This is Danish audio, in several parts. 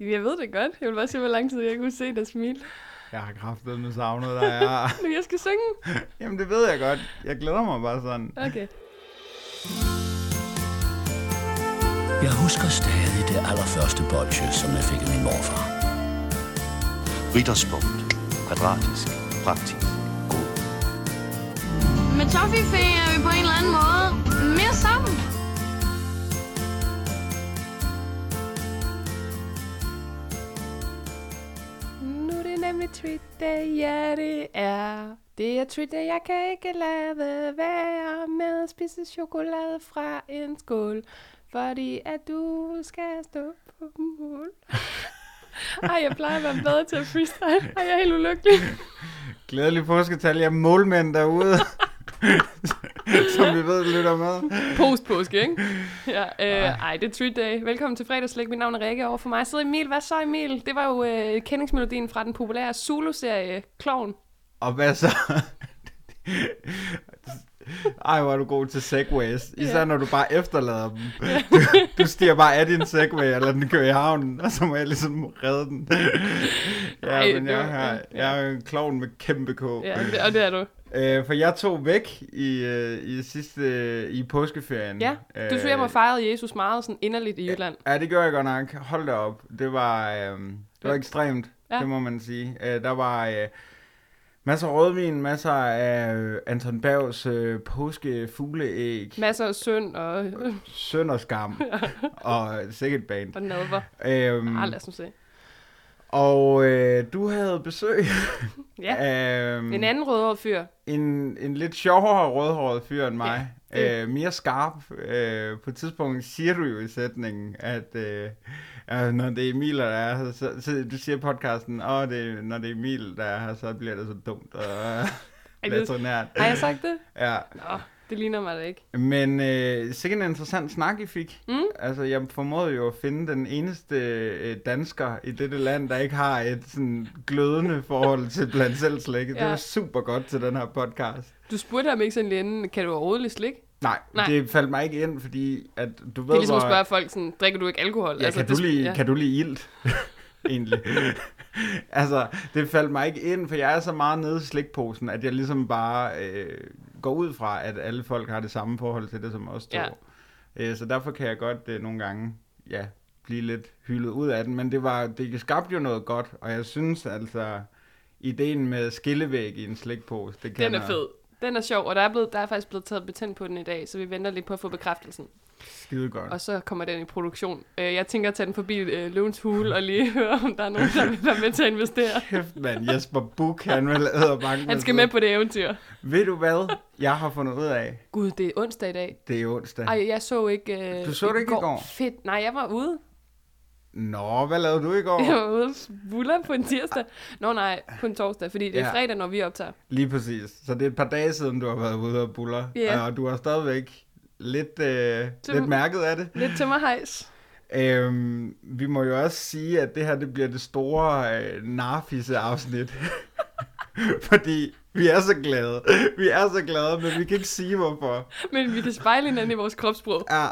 Jeg ved det godt. Jeg vil bare se, hvor lang tid jeg kunne se dig smile. Jeg har kraftet med savnet dig. Ja. Nu jeg skal synge. Jamen, det ved jeg godt. Jeg glæder mig bare sådan. Okay. Jeg husker stadig det allerførste bolsje, som jeg fik af min morfar. Ritterspunkt. Kvadratisk. Praktisk. God. Med Toffifee er vi på en eller anden måde mit er treat day, ja det er. Det er treat day, jeg kan ikke lade være med at spise chokolade fra en skål. Fordi at du skal stå på mål. Ej, jeg plejer at være bedre til at freestyle. Ej, jeg er helt ulykkelig. Glædelig påsketal. Jeg målmænd derude. som vi ved, lytter med. Post-påske, ikke? Ja, øh, ej, det er treat day. Velkommen til fredagslæg. Mit navn er Rikke. Over for mig sidder Emil. Hvad så, Emil? Det var jo øh, kendingsmelodien fra den populære Zulu-serie Clown. Og hvad så? Ej, hvor er du god til segways. Især Ja. når du bare efterlader dem. Du, du stiger bare af din segway, eller den kører i havnen, og så må jeg ligesom redde den. Ja, Ej, men jeg, har, jeg er en klovn med kæmpe K. Ja, og det er du. Øh, for jeg tog væk i, øh, i sidste øh, i påskeferien. Ja, du tog hjem og fejrede Jesus meget sådan inderligt i Jylland. Ja, det gør jeg godt nok. Hold da op. Det var, øh, det var Ja. ekstremt, Ja. det må man sige. Øh, der var øh, masser af rødvin, masser af øh, Anton Bergs øh, påskefugleæg, Masser af synd og, sønd og skam, og sikkert band. og nadver. Øhm, Ah, lad os nu se. Og øh, du havde besøg Ja, af øhm, en anden rødhåret fyr. en, en lidt sjovere rødhåret fyr end mig. Ja, øh, mere skarp. Øh, på et tidspunkt siger du jo i sætningen, at øh, øh, når det er Emil, der er her, så, så du siger i podcasten, åh, det, når det er Emil, der er her, så bliver det så dumt og Ej, det, latrinært. har jeg sagt det? Ja, Nå, det ligner mig da ikke. men øh, sikkert en interessant snak, I fik. Mm. Altså, jeg formåede jo at finde den eneste øh, dansker i dette land, der ikke har et sådan glødende forhold til blandt selv slikket. Det Ja. var super godt til den her podcast. Du spurgte ham ikke sådan lige inden, kan du overhovedet lide slik? Nej, Nej. Det faldt mig ikke ind, fordi at du ved, Det er ligesom at hvor- spørge folk sådan, drikker du ikke alkohol? Ja, altså, kan, det, du lide, ja. kan du lide ilt? Egentlig. altså, det faldt mig ikke ind, for jeg er så meget nede i slikposen, at jeg ligesom bare øh, går ud fra, at alle folk har det samme forhold til det som os to. Ja. Øh, så derfor kan jeg godt øh, nogle gange, ja, blive lidt hyldet ud af den. Men det, var, det skabte jo noget godt, og jeg synes altså, ideen med skillevæg i en slikpose, det kan Den er fed. Den er sjov, og der er, blevet, der er faktisk blevet taget betændt på den i dag, så vi venter lidt på at få bekræftelsen. Skide godt. Og så kommer den i produktion. Øh, jeg tænker at tage den forbi øh, Løvens Hule og lige høre, om der er nogen, der vil være med til at investere. Kæft, mand, Jesper Buch, han vil banke Han skal med på det eventyr. Ved du hvad, jeg har fundet ud af? Gud, det er onsdag i dag. Det er onsdag. Ej, jeg så ikke... Øh, Du så det ikke i går? Fedt. Nej, jeg var ude. Nå, hvad lavede du i går? Jeg var ude buller på en tirsdag. Nå nej, på en torsdag, fordi det er Ja. fredag, når vi optager. Lige præcis. Så det er et par dage siden, du har været ude og buller. Ja. Og du har stadigvæk lidt, øh, Til- lidt mærket af det. Lidt til mig hejs. Øhm, vi må jo også sige, at det her det bliver det store øh, narfisse-afsnit. Fordi vi er så glade. Vi er så glade, men vi kan ikke sige hvorfor. Men vi kan spejle hinanden i vores kropssprog. Ja,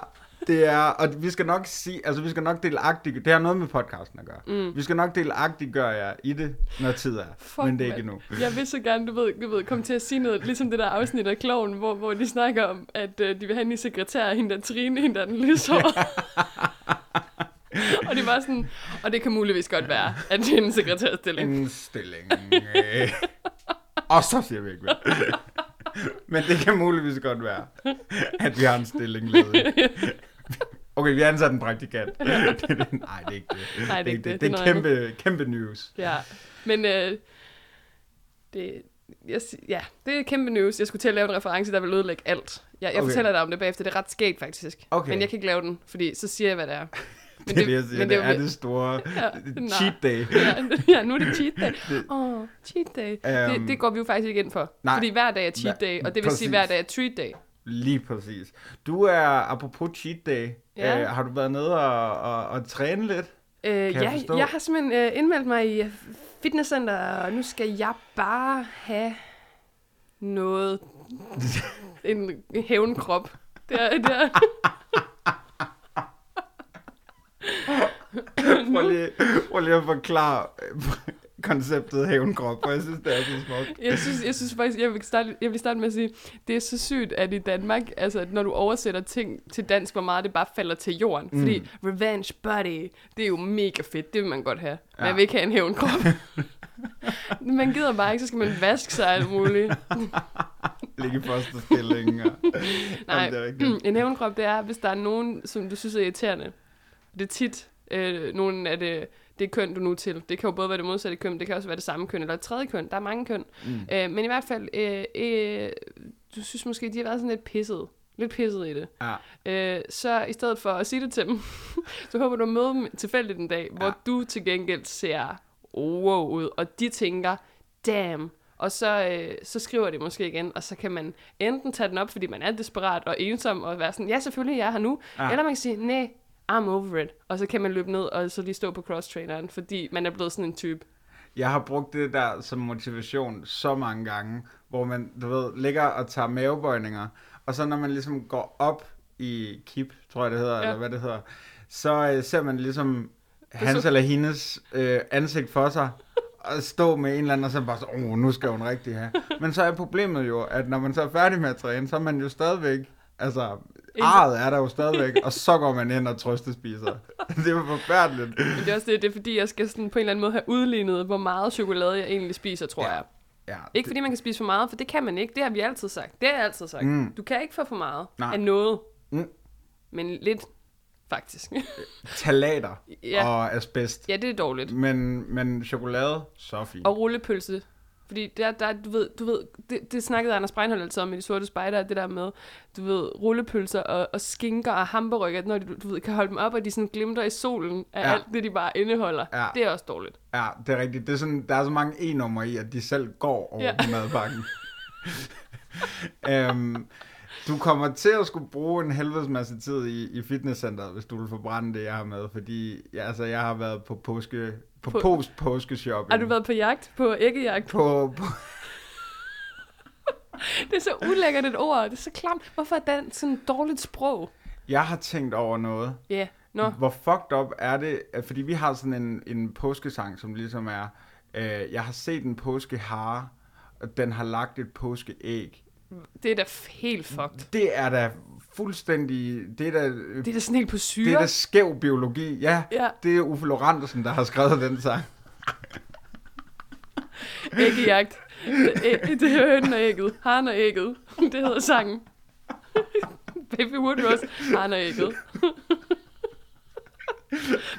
det er, og vi skal nok sige, altså vi skal nok dele agtig, det har noget med podcasten at gøre. Mm. Vi skal nok dele agtiggøre jer i det, når tid er. Fuck, men det er ikke endnu. Jeg vil så gerne, du ved, du ved, komme til at sige noget, ligesom det der afsnit af Kloven, hvor, hvor de snakker om, at øh, de vil have en ny sekretær, hende der Trine, hende der er den lyshår. og det var sådan, og det kan muligvis godt være, at det er en sekretærstilling. En stilling. øh. og så siger vi ikke mere. Men det kan muligvis godt være, at vi har en stilling ledig. Okay, vi har ansat en praktikant. Det er det- Nej, det er ikke det. Nej, det er ikke det. Det, Det er er noget kæmpe, kæmpe news. Ja, men øh, det, jeg, ja, det er kæmpe news. Jeg skulle til at lave en reference, der vil ødelægge alt. Jeg, jeg Okay. fortæller dig om det bagefter. Det er ret skægt, faktisk. Okay. Men jeg kan ikke lave den, fordi så siger jeg, hvad det er. Men Det, er det, jeg siger, men det, jo er det store Ja, cheat day. ja, ja, nu er det cheat day. Åh, oh, cheat day. Øhm, det, det går vi jo faktisk ikke ind for. nej. Fordi hver dag er cheat day, og det vil sige, præcis. hver dag er treat day. Lige præcis. Du er, apropos cheat day, Ja. øh, har du været nede og, og, og træne lidt? Øh, jeg jeg, forstå? jeg har simpelthen øh, indmeldt mig i fitnesscenter, og nu skal jeg bare have noget. en hævnkrop. Det er, det er. Prøv, lige, prøv lige at forklare øh, konceptet hævnkrop, for jeg synes, det er så smukt. Jeg synes, jeg synes faktisk, jeg vil, starte, jeg vil starte med at sige, det er så sygt, at i Danmark, altså når du oversætter ting til dansk, hvor meget det bare falder til jorden. Mm. Fordi revenge body, det er jo mega fedt, det vil man godt have. Men Ja. jeg vil ikke have en hævnkrop. man gider bare ikke, så skal man vaske sig alt muligt. Ligge i første stilling. Og... Nej, Jamen, det er en hævnkrop, det er, hvis der er nogen, som du synes er irriterende. Det er tit øh, nogen af det, det køn, du nu til. Det kan jo både være det modsatte køn, det kan også være det samme køn, eller et tredje køn. Der er mange køn. Mm. Øh, men i hvert fald, øh, øh, du synes måske, de har været sådan lidt pisset. Lidt pisset i det. Ja. Øh, så i stedet for at sige det til dem, så håber du at møde dem tilfældigt en dag, hvor Ja. du til gengæld ser wow ud, og de tænker, damn. Og så, øh, så skriver de måske igen, og så kan man enten tage den op, fordi man er desperat og ensom, og være sådan, ja selvfølgelig, jeg er her nu. Ja. Eller man kan sige, nej, I'm over it. Og så kan man løbe ned, og så lige stå på cross-traineren, fordi man er blevet sådan en type. Jeg har brugt det der som motivation så mange gange, hvor man, du ved, ligger og tager mavebøjninger, og så når man ligesom går op i kip, tror jeg det hedder, ja. Eller hvad det hedder, så øh, ser man ligesom hans så- eller hendes øh, ansigt for sig, og stå med en eller anden, og så bare så, åh, nu skal hun rigtig have. Men så er problemet jo, at når man så er færdig med at træne, så er man jo stadigvæk, altså, arret er der jo stadigvæk, og så går man ind og trøstespiser. det er forfærdeligt. Men det er også det, det er fordi, jeg skal sådan på en eller anden måde have udlignet, hvor meget chokolade jeg egentlig spiser, tror Ja. jeg. Ja, Ikke fordi man kan spise for meget, for det kan man ikke. Det har vi altid sagt. Det har jeg altid sagt. Mm. Du kan ikke få for meget Nej. af noget. Mm. Men lidt, faktisk. Talater Ja. og asbest. ja, det er dårligt. Men, men chokolade, så fint. Og rullepølse. Fordi der, der, du ved, du ved det, det snakkede Anders Breinholt altid om i De Sorte Spejder, det der med, du ved, rullepølser og, og skinker og hamburger, når du, du ved, kan holde dem op, og de sådan glimter i solen af Ja. alt det, de bare indeholder. Ja. Det er også dårligt. Ja, det er rigtigt. Det er sådan, der er så mange e-numre i, at de selv går over. Ja. madpakken. øhm, du kommer til at skulle bruge en helvedes masse tid i, i fitnesscenteret, hvis du vil forbrænde det, jeg har med. Fordi ja, altså, jeg har været på påske, på, på På- post-påske-shopping. Har du været på jagt? På æggejagt? på, på, Det er så ulækkert et ord. Det er så klamt. Hvorfor er den sådan et dårligt sprog? jeg har tænkt over noget. Ja, yeah. nå. Hvor fucked up er det, fordi vi har sådan en, en påskesang, som ligesom er, øh, jeg har set en påskehare, og den har lagt et påskeæg. Det er da helt fucked. Det er da fuldstændig, det er da, Det er da sådan helt på syre. det er da skæv biologi. Ja, Ja, det er Uffe Lorandersen, der har skrevet den sang. æggejagt. Æ- det er hønen og ægget. Haren og ægget. Det hedder sangen. Baby Woodrose. Haren og ægget.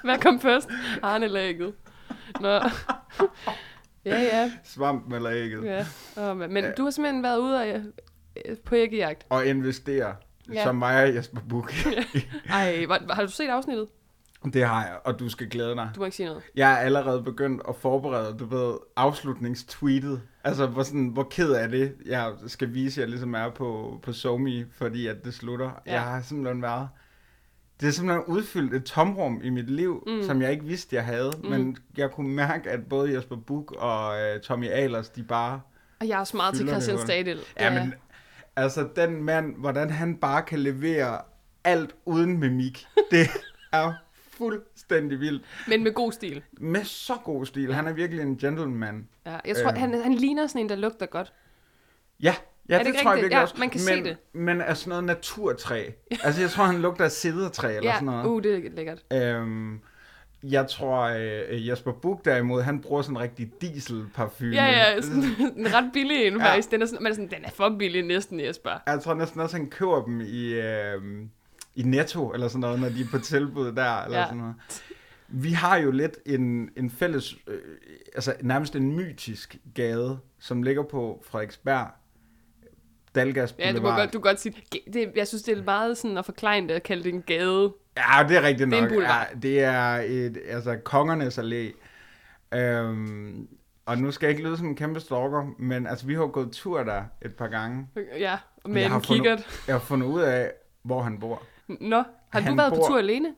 Hvad kom først? Haren eller ægget? Nå. Ja, ja. Svamp eller ægget. ja. Oh, men men du har simpelthen været ude og, øh, på æggejagt. Og investere, Ja. som mig og Jesper Buch. Ej, var, har du set afsnittet? det har jeg, og du skal glæde dig. Du må ikke sige noget. Jeg er allerede begyndt at forberede, du ved, afslutningstweetet. Altså, hvor, sådan, hvor ked af det, jeg skal vise, jeg ligesom er på, på SoMe, fordi at det slutter. Ja. Jeg har simpelthen været... Det er simpelthen udfyldt et tomrum i mit liv, mm. som jeg ikke vidste, jeg havde. Mm. Men jeg kunne mærke, at både Jesper Buch og uh, Tommy Ahlers, de bare... Og jeg er også meget til Christian. Stadil. Ja, men altså, den mand, hvordan han bare kan levere alt uden mimik, det er fuldstændig vildt. men med god stil. Med så god stil. Han er virkelig en gentleman. Ja, jeg tror, Øh. han, han ligner sådan en, der lugter godt. Ja, ja det det, ikke tror jeg virkelig Ja, også. man kan men, se det. Men af sådan noget naturtræ. altså, jeg tror, han lugter af sidertræ eller Ja, sådan noget. uh, det er lækkert. Øhm, jeg tror, øh, Jesper Buch derimod, han bruger sådan en rigtig dieselparfume. Ja, ja, sådan en ret billig en Ja. faktisk. Den er, sådan, er sådan, den er for billig næsten, Jesper. Jeg tror næsten også, han køber dem i, øh, i Netto, eller sådan noget, når de er på tilbud der, eller Ja. sådan noget. Vi har jo lidt en, en fælles, øh, altså nærmest en mytisk gade, som ligger på Frederiksberg, Dalgas Ja, du må godt, du kan godt sige, ge- det, jeg synes, det er meget sådan at forklare det at kalde det en gade. Ja, det er rigtigt Det er en nok. Ja, det er et, altså kongernes allé. Øhm, og nu skal jeg ikke lyde som en kæmpe stalker, men altså, vi har gået tur der et par gange. Ja, med en fundet- kikkert. Jeg har fundet ud af, hvor han bor. Nå, har Han du været bor- på tur alene?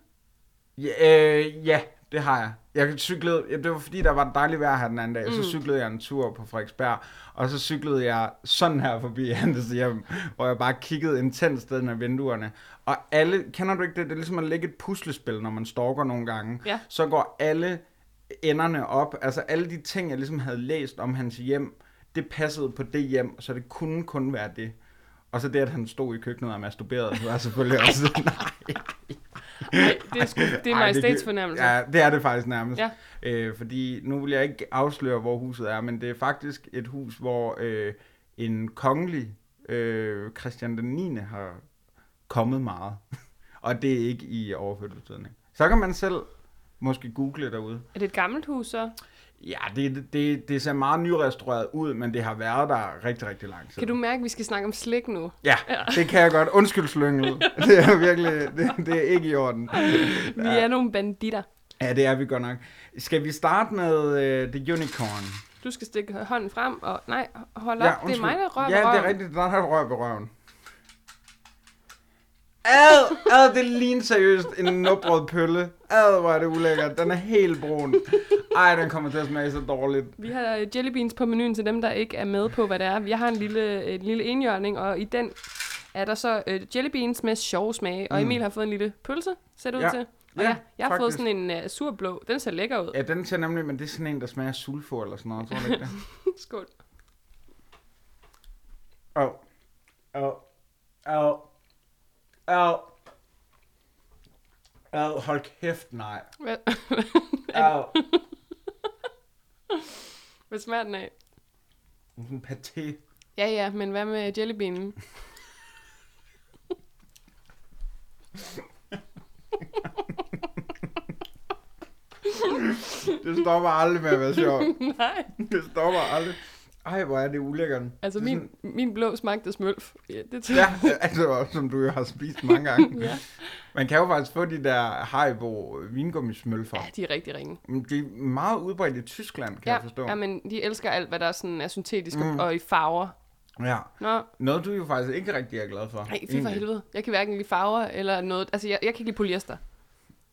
Ja, øh, ja det har jeg. Jeg cyklede, ja, det var fordi, der var dejligt vejr her den anden dag, mm. så cyklede jeg en tur på Frederiksberg, og så cyklede jeg sådan her forbi Andes hjem, hvor jeg bare kiggede intenst ned af vinduerne. Og alle, kender du ikke det? Det er ligesom at lægge et puslespil, når man stalker nogle gange. Ja. Så går alle enderne op, altså alle de ting, jeg ligesom havde læst om hans hjem, det passede på det hjem, så det kunne kun være det. Og så det, at han stod i køkkenet og masturberede, var selvfølgelig også... Nej. Nej, det er, sgu, det er Ej, majestætsfornemmelse. Ja, det er det faktisk nærmest. Ja. Øh, fordi nu vil jeg ikke afsløre, hvor huset er, men det er faktisk et hus, hvor øh, en kongelig øh, Christian den 9. har kommet meget. og det er ikke i overført betydning. Så kan man selv måske google derude. Er det et gammelt hus så? Ja, det, det, det ser meget nyrestaureret ud, men det har været der rigtig, rigtig lang tid. Kan du mærke, at vi skal snakke om slik nu? Ja, det kan jeg godt. Undskyld, Slyngel. Det er virkelig, det, det er ikke i orden. Vi er nogle banditter. Ja, det er vi godt nok. Skal vi starte med uh, The Unicorn? Du skal stikke hånden frem, og nej, hold op, ja, det er mig, der rører Ja, ved det er røven. rigtigt. Der har rør ved røven. Ad, ad, det ligner seriøst en nubbrød pølle. Ad, hvor er det ulækkert. Den er helt brun. Ej, den kommer til at smage så dårligt. Vi har øh, jelly beans på menuen til dem, der ikke er med på, hvad det er. Jeg har en lille, en lille enhjørning, og i den er der så øh, jelly beans med sjov smag. Og Emil har fået en lille pølse, ser det ud Ja. til. Og Ja, jeg, jeg har fået faktisk. sådan en uh, surblå. Den ser lækker ud. Ja, den ser nemlig, men det er sådan en, der smager sulfur eller sådan noget. Tror du ikke det? Skål. Åh. Åh. Åh. Åh. Åh, hold kæft, nej. Hvad, Åh. hvad smager den af? En paté. Ja, ja, men hvad med jellybeanen? Det stopper aldrig med at være sjovt. Nej. Det stopper aldrig. Ej, hvor er det ulækkert. Altså, Det min, min blå smagte smølf. Ja, det sådan- Ja, altså, som du jo har spist mange gange. ja. Man kan jo faktisk få de der Haribo vingummismølfer. ja, de er rigtig ringe. Men De er meget udbredt i Tyskland, kan Ja, jeg forstå. ja, men de elsker alt, hvad der sådan er syntetisk mm. Og i farver. Ja. Nå, Noget, du jo faktisk ikke rigtig er glad for. nej, fy for helvede. Jeg kan hverken lide farver eller noget. Altså, jeg, jeg kan ikke lide polyester.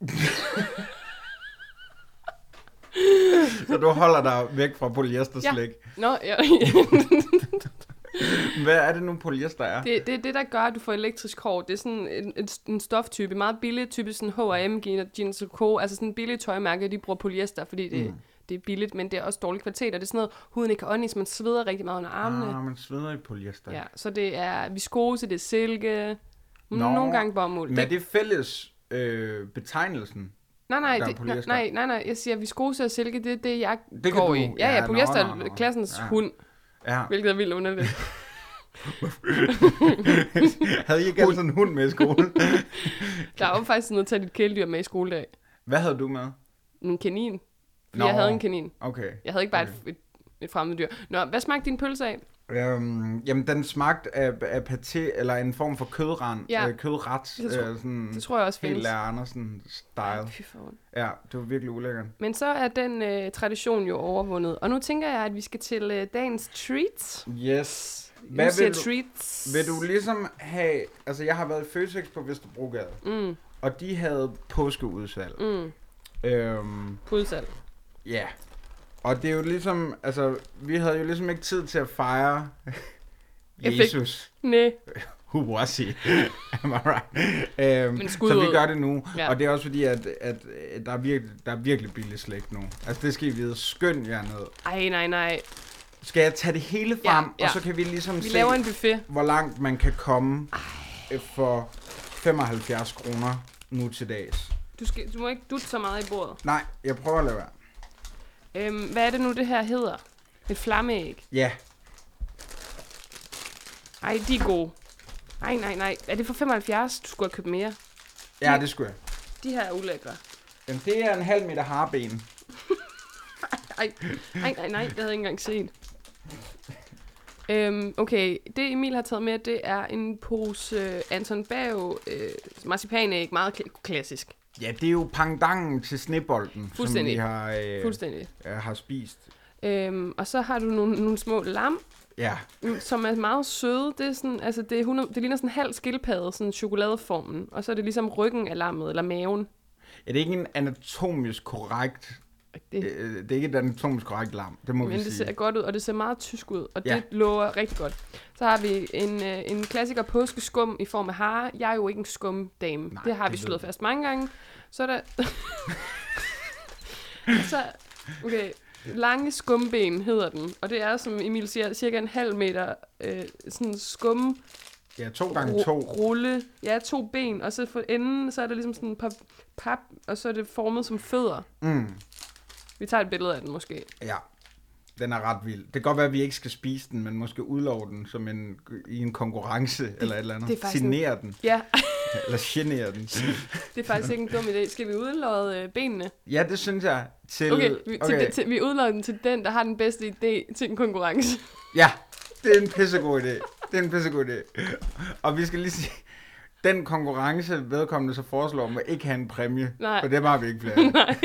Så du holder dig væk fra polyesterslæg. Nå, ja. Hvad er det nu, polyester er? det, det er det, der gør, at du får elektrisk hår. Det er sådan en, en, en stoftype, meget billig, type sådan H&M, Jeans Co. Altså sådan en billig tøjmærke, de bruger polyester, fordi det, mm. det er billigt, men det er også dårlig kvalitet, og det er sådan noget, huden ikke kan ånde i, så man sveder rigtig meget under armene. Ah, man sveder i polyester. Ja, så det er viskose, det er silke, Nå, nogle gange bomuld. Men er det fælles øh, betegnelsen? Nej, nej, er det, nej, nej, nej, nej, jeg siger viskose og silke, det er det, jeg Det går du- i. Ja, ja, ja, polyester er klassens Ja. hund, Ja. hvilket er vildt underligt. havde I ikke altid en hund med i skole? Der er jo faktisk noget at tage dit kæledyr med i skoledag. Hvad havde du med? En kanin. Nå. jeg havde en kanin. Okay. Jeg havde ikke bare Okay. et, et, et fremmed dyr. Nå, hvad smagte din pølse af? Øhm, jamen, den smagte af, af paté, eller en form for kødrand, Ja. øh, kødret. Det tror- øh, sådan Det tror jeg også helt findes. Lær Andersen-style. Ondt. Ja, det var virkelig ulækkert. Men så er den øh, tradition jo overvundet. Og nu tænker jeg, at vi skal til øh, dagens treats. Yes. Hvad nu vil du, treats. vil du ligesom have... Altså, jeg har været i Føtex på Vesterbrogade, Mm, og de havde påskeudsalg. mm, Øhm, pudsalg. ja. Og det er jo ligesom... Altså, vi havde jo ligesom ikke tid til at fejre Jesus. Nej. Who was he? Am I right? Øhm, Men så vi gør det nu. Ja. Ja. Og det er også fordi, at, at, at der, er virkelig, der er virkelig billig slægt nu. Altså, det skal I vide. Skynd jer ned. Ej, nej, nej. Skal jeg tage det hele Ja, frem, ja. og så kan vi ligesom Vi se, laver en buffet. hvor langt man kan komme øh, for 75 kroner nu til dags. Du, skal, du må ikke dutte så meget i bordet. Nej, jeg prøver at lade være. Øhm, hvad er det nu, det her hedder? Et flammeæg. Ja, Ej, de er gode. Ej, nej, nej. Er det for 75? Du skulle have købt mere. ja det skulle jeg. De her er ulækre. Jamen, det er en halv meter harben. Ej, ej, nej, nej. Det havde jeg ikke engang set. Øhm, okay, det Emil har taget med, det er en pose øh, Anton Bav øh, marcipanæg. Meget kl- klassisk. Ja, det er jo pangdangen til snebolden, som vi har, øh, Fuldstændig. øh, har spist. Øhm, og så har du nogle, nogle små lam, Ja, mm, som er meget søde. Det, er sådan, altså det, er 100, det ligner sådan en halv skildpadde, sådan chokoladeformen. Og så er det ligesom ryggen af lammet, eller maven. er det ikke en anatomisk korrekt Det- Det, øh, det er ikke et anatomisk korrekt lam, det må Men vi det sige. ser godt ud, og det ser meget tysk ud, og Ja. det lover rigtig godt. Så har vi en, øh, en klassiker påskeskum i form af hare. Jeg er jo ikke en skumdame. Nej, det har det vi slået fast mange gange. Så er der... så, okay, lange skumben hedder den, og det er, som Emil siger, cirka en halv meter øh, sådan skum Ja, to gange to. rulle. Ja, to ben, og så for enden, så er der ligesom sådan en pap, pap, og så er det formet som fødder. Mm, Vi tager et billede af den måske. ja, den er ret vild. Det kan godt være, at vi ikke skal spise den, men måske udlove den som en, i en konkurrence eller et eller andet. det er faktisk en- Signere den, Ja, eller genere den. det er faktisk ikke en dum idé. Skal vi udlåde øh, benene? Ja, det synes jeg. Til, Okay, vi, okay. Til, til, vi udlåder den til den, der har den bedste idé til en konkurrence. Ja, det er en pissegod idé. Det er en pissegod idé. Og vi skal lige sige, den konkurrence, vedkommende så foreslår, må ikke have en præmie. Nej. For det har vi ikke flere. Nej.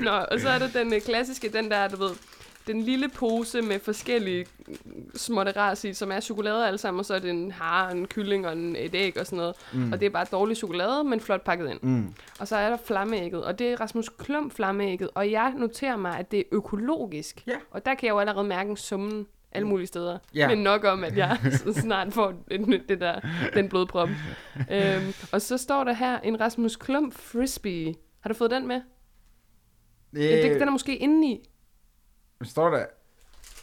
Nå, og så er der den øh, klassiske, den der, du ved, den lille pose med forskellige småtte ras i, som er chokolade alle sammen, og så er det en hare, en kylling og en, et æg og sådan noget. Mm. Og det er bare dårlig chokolade, men flot pakket ind. Mm. Og så er der flammeægget, og det er Rasmus Klump flammeægget, og jeg noterer mig, at det er økologisk. Ja. Og der kan jeg jo allerede mærke en summen alle mulige steder. Ja. Men nok om, at jeg snart får det, det der, den blodprop. øhm, og så står der her en Rasmus Klump frisbee. Har du fået den med? Øh, det, den er måske indeni. står der...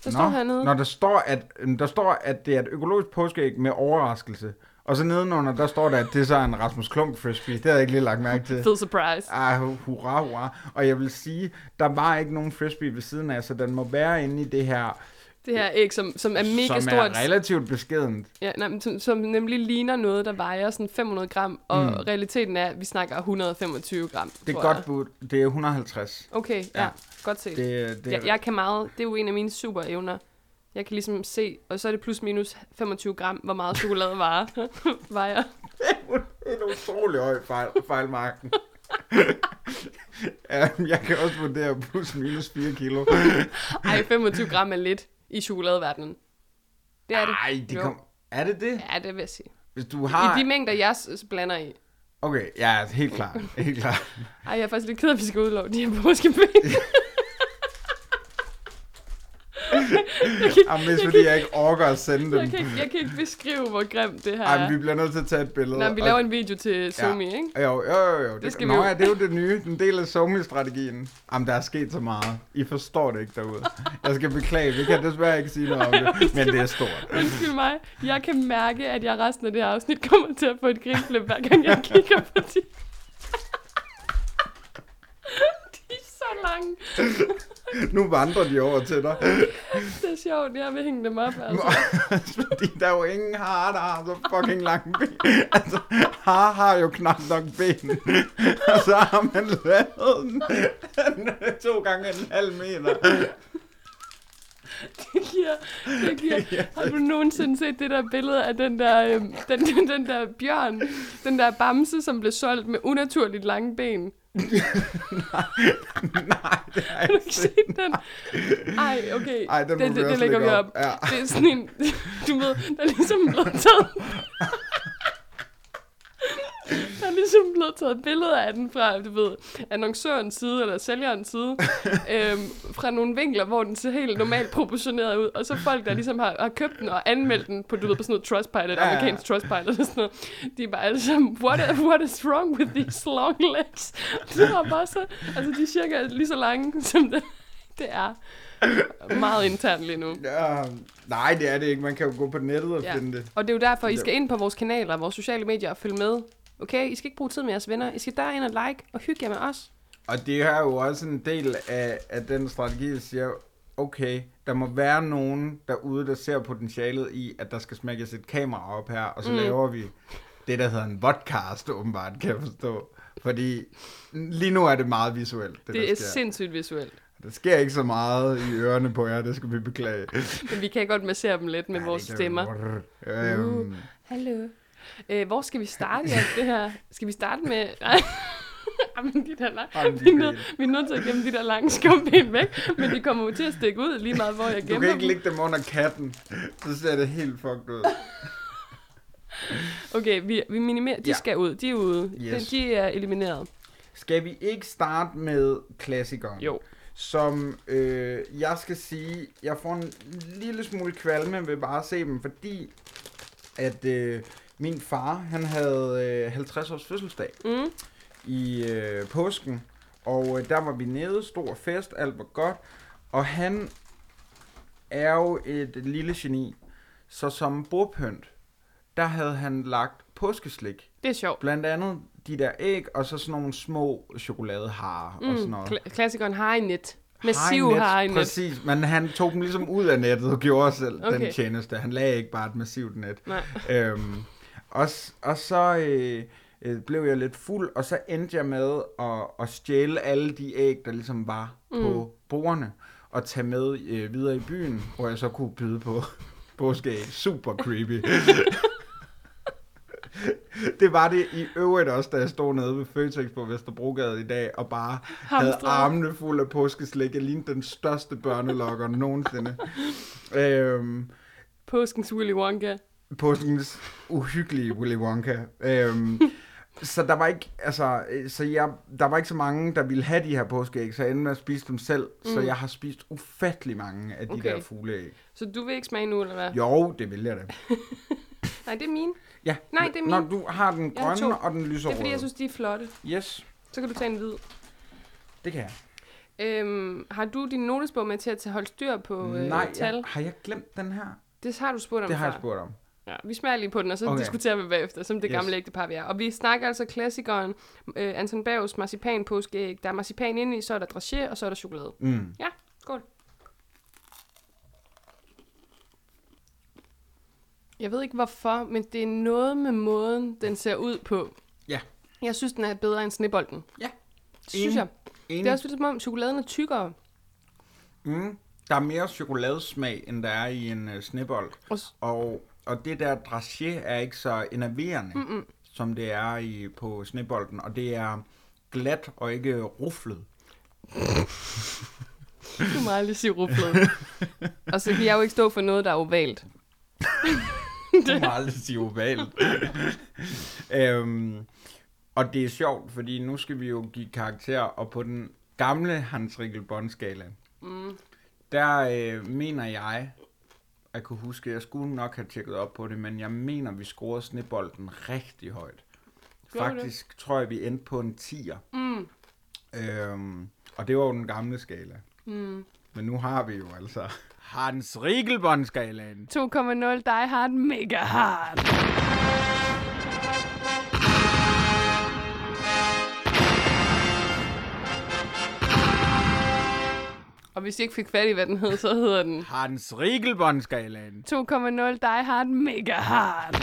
Der står hernede. Når der står, at, der står, at det er et økologisk påskeæg med overraskelse. Og så nedenunder, der står der, at det er så en Rasmus Klump frisbee. Det havde jeg ikke lige lagt mærke til. Fed surprise. Ah, hurra, hurra. Og jeg vil sige, der var ikke nogen frisbee ved siden af, så den må være inde i det her, Det her æg, som, som er mega som stort. er relativt beskedent. Ja, nej, men som, som nemlig ligner noget, der vejer sådan 500 gram, og Mm. realiteten er, at vi snakker 125 gram. Det er godt bud. Det er 150. Okay, ja, Ja. godt set. Det, det, Jeg, jeg kan meget, det er jo en af mine super evner. Jeg kan ligesom se, og så er det plus minus 25 gram, hvor meget chokolade varer, vejer. Det er en utrolig høj fejl, fejlmarken. ja, jeg kan også vurdere plus minus 4 kilo. Ej, 25 gram er lidt i chokoladeverdenen. Det er det. Ej, det Jo. kom... Er det det? Ja, det vil jeg sige. Hvis du har... I de mængder, jeg s- blander i. Okay, ja, helt klart. Helt klart. Ej, jeg er faktisk lidt ked af, at vi skal udlove de her påskeben. Jamen, det er fordi, jeg ikke orker at sende dem. jeg, kan ikke, jeg kan ikke beskrive, hvor grimt det her er. vi bliver nødt til at tage et billede. Nå, vi og- laver en video til Zoom, ikke? Jo, jo, jo. jo. Det, skal Nå, vi jo. ja, det er jo det nye. Den del af Somi-strategien. Jamen, der er sket så meget. I forstår det ikke derude. Jeg skal beklage. Vi kan desværre ikke sige noget om det. Men det er stort. Undskyld mig. Jeg kan mærke, at jeg resten af det her afsnit kommer til at få et grinflip, hver gang jeg kigger på de. de lange. Nu vandrer de over til dig. Det er sjovt, jeg vil hænge dem op, altså. Fordi der er jo ingen har, der har så fucking lange ben. Altså, har har jo knap nok ben. Og så har man lavet den, den to gange en halv meter. Det giver, det giver. Har du nogensinde set det der billede af den der, øhm, den, den, den der bjørn, den der bamse, som blev solgt med unaturligt lange ben? Nej, det har jeg ikke set. set den? Ej, okay. Ej, den det, det, det lægger vi op. op. Ja. Det er sådan en, du ved, der er ligesom blevet taget... Er ligesom blevet taget billeder af den fra, du ved, annoncørens side, eller sælgerens side, øhm, fra nogle vinkler, hvor den ser helt normalt proportioneret ud, og så folk, der ligesom har, har købt den og anmeldt den på, du ved, på sådan noget Trustpilot, Ja, ja. amerikansk Trustpilot og sådan noget, de er bare alle sammen, what, is, what is wrong with these long legs? Det var bare så, altså de er cirka lige så lange, som det, det er. Meget internt lige nu. Ja, nej, det er det ikke. Man kan jo gå på nettet og Ja. finde det. Og det er jo derfor, I skal ind på vores kanaler, vores sociale medier og følge med. Okay, I skal ikke bruge tid med jeres venner. I skal derind og like og hygge jer med os. Og det er jo også en del af, af den strategi, der siger, okay, der må være nogen derude, der ser potentialet i, at der skal smækkes et kamera op her, og så mm. laver vi det, der hedder en vodcast, åbenbart, kan jeg forstå. Fordi lige nu er det meget visuelt, det, Det er sker. sindssygt visuelt. Der sker ikke så meget i ørerne på jer, det skal vi beklage. Men vi kan godt massere dem lidt med Ja, vores stemmer. Øhm, Uh. Hallo. Øh, hvor skal vi starte i alt det her? Skal vi starte med... Nej. Jamen, de der lang... Jamen, de vi, er nødt, vi er nødt til at gemme de der lange skumben væk, men de kommer jo til at stikke ud lige meget, hvor jeg du gemmer kan ikke dem. lægge dem under katten, så ser det helt fucked ud. Okay, vi, vi minimerer... De Ja. skal ud. De er ude. Yes. De, de er elimineret. Skal vi ikke starte med klassikeren? Jo. som øh, jeg skal sige, jeg får en lille smule kvalme ved bare at se dem, fordi at øh, min far, han havde øh, 50 års fødselsdag Mm. i øh, påsken, og øh, der var vi nede, stor fest, alt var godt, og han er jo et lille geni, så som bordpynt, der havde han lagt påskeslik, Det er sjovt. blandt andet de der æg, og så sådan nogle små chokoladeharer og sådan Mm. noget. Kla- klassikeren har i net. Massiv har i net. Præcis, men han tog dem ligesom ud af nettet og gjorde selv. Okay. den tjeneste. Han lagde ikke bare et massivt net. Nej. Øhm, og, og så øh, øh, blev jeg lidt fuld, og så endte jeg med at, at stjæle alle de æg, der ligesom var mm. på bordene, og tage med øh, videre i byen, hvor jeg så kunne byde på påskeæg. Super creepy. det var det i øvrigt også, da jeg stod nede ved Føtex på Vesterbrogade i dag, og bare havde Hamstrede. armene fulde af påskeslik. Jeg lignede den største børnelokker nogensinde. øhm, Påskens Willy Wonka. Påskens uhyggelige Willy Wonka. Øhm, så der var ikke, altså, øh, så jeg, der var ikke så mange, der ville have de her påskeæg, så jeg endte med at spise dem selv. Mm. Så jeg har spist ufattelig mange af de Okay. der fugleæg. Så du vil ikke smage nu, eller hvad? Jo, det vil jeg da. Nej, det er mine. Ja. Nej, det er Når min. du har den har grønne to. og den Det er lyserøde. fordi, jeg synes, de er flotte. Yes, Så kan du tage en hvid. det kan jeg. Øhm, har du din notesbog med til at holde styr på øh, Nej, tal? jeg, har jeg glemt den her? Det har du spurgt om Det har jeg spurgt om. Ja, vi smager lige på den, og så Okay. diskuterer vi bagefter, som det Yes. gamle ægtepar vi er. Og vi snakker altså klassikeren øh, Anton Bergs marcipan påskeæg. Der er marcipan inde i, så er der dragé, og så er der chokolade. Mm. Ja, skål. Jeg ved ikke hvorfor, men det er noget med måden, den ser ud på. Ja. Jeg synes, den er bedre end snebolden. Ja. Synes Enig. jeg. Enig. Det er også som om chokoladen er tykkere. Mm. Der er mere chokoladesmag, end der er i en uh, snebold. Og Og, og det der dragé er ikke så enerverende, Mm-mm. som det er i, på snebolden. Og det er glat og ikke ruflet. Du må aldrig sige ruflet. og så kan jeg jo ikke stå for noget, der er ovalt. Du må aldrig sige ovalt. øhm, og det er sjovt, fordi nu skal vi jo give karakter, og på den gamle Hans Rikkel Bondskala, Mm. der øh, mener jeg, at kunne huske, jeg skulle nok have tjekket op på det, men jeg mener, vi scorede snebolden rigtig højt. Gjorde du det? Faktisk tror jeg, vi endte på en 10'er. Mm. Øhm, og det var jo den gamle skala. Mm. Men nu har vi jo altså Hans Riegelbånd-skalaen. 2,0 Die Hard Mega Hard. Og hvis I ikke fik fat i, hvad den hed, så hedder den Hans Riegelbånd-skalaen. 2,0 Die Hard Mega Hard.